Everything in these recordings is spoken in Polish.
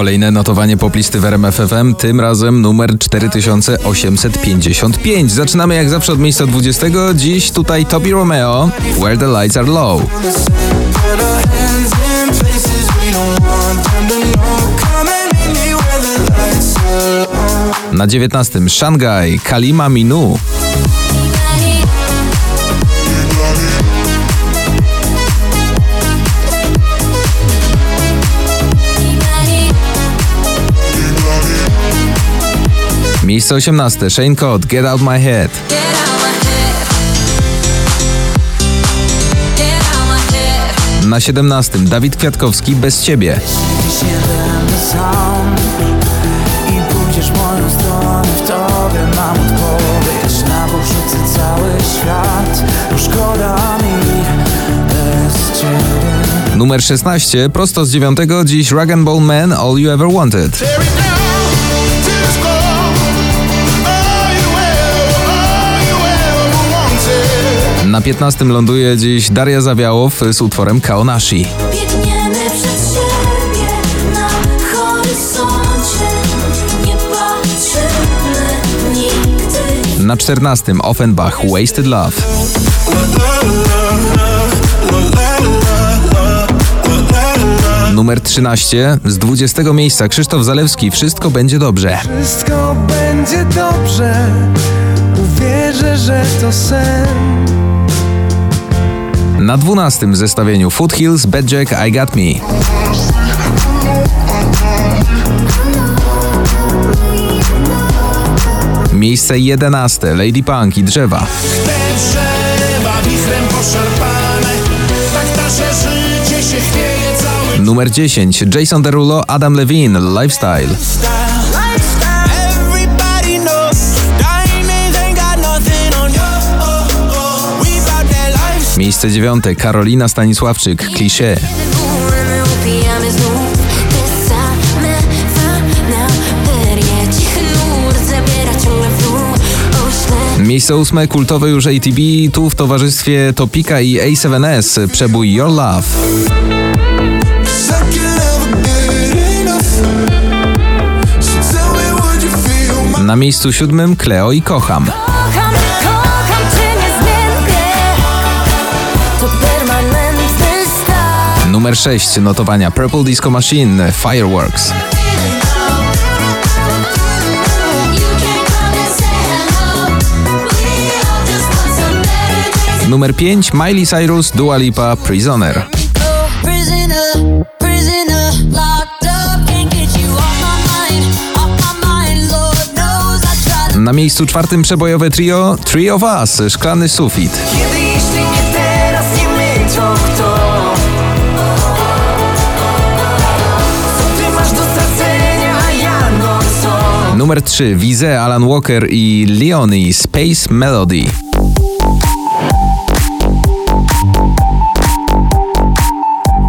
Kolejne notowanie poplisty w RMFFM, tym razem numer 4855. Zaczynamy jak zawsze od miejsca 20. Dziś tutaj Toby Romeo, Where the Lights Are Low. Na 19. Shanghai, Kalima Minu. Miejsce 18. Shane Code, Get Out My Head. Na 17. Dawid Kwiatkowski, Bez Ciebie. Numer 16. Prosto z 9. Dziś Rag Bone Man, All You Ever Wanted. Na 15. ląduje dziś Daria Zawiałow z utworem Kaonashi. Biegniemy przed siebie na horyzoncie Nie patrzymy nigdy Na 14. Offenbach, Wasted Love. Numer 13. Z 20. miejsca Krzysztof Zalewski, Wszystko będzie dobrze. Wszystko będzie dobrze, uwierzę, że to sen Na 12. zestawieniu Foothills, Bad Jack, I Got Me. Miejsce 11. Lady Punk i Drzewa. Numer 10. Jason Derulo, Adam Levine, Lifestyle. Miejsce 9. Karolina Stanisławczyk, Klisze. Miejsce 8. Kultowe już ATB, tu w towarzystwie Topika i A7S, przebój Your Love. Na miejscu 7. Cleo i kocham Numer 6. Notowania Purple Disco Machine, Fireworks. Numer 5. Miley Cyrus, Dua Lipa, Prisoner. Na miejscu czwartym przebojowe trio Three of Us, Szklany Sufit. Numer 3. Wize, Alan Walker i Leonie, Space Melody.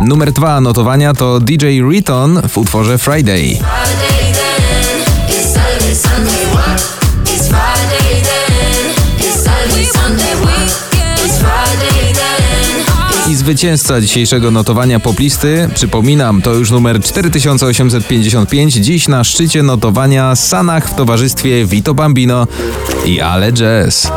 Numer 2 notowania to DJ Riton w utworze Friday. Zwycięzca dzisiejszego notowania poplisty, przypominam, to już numer 4855, dziś na szczycie notowania Sanach w towarzystwie Vito Bambino i Ale Jazz.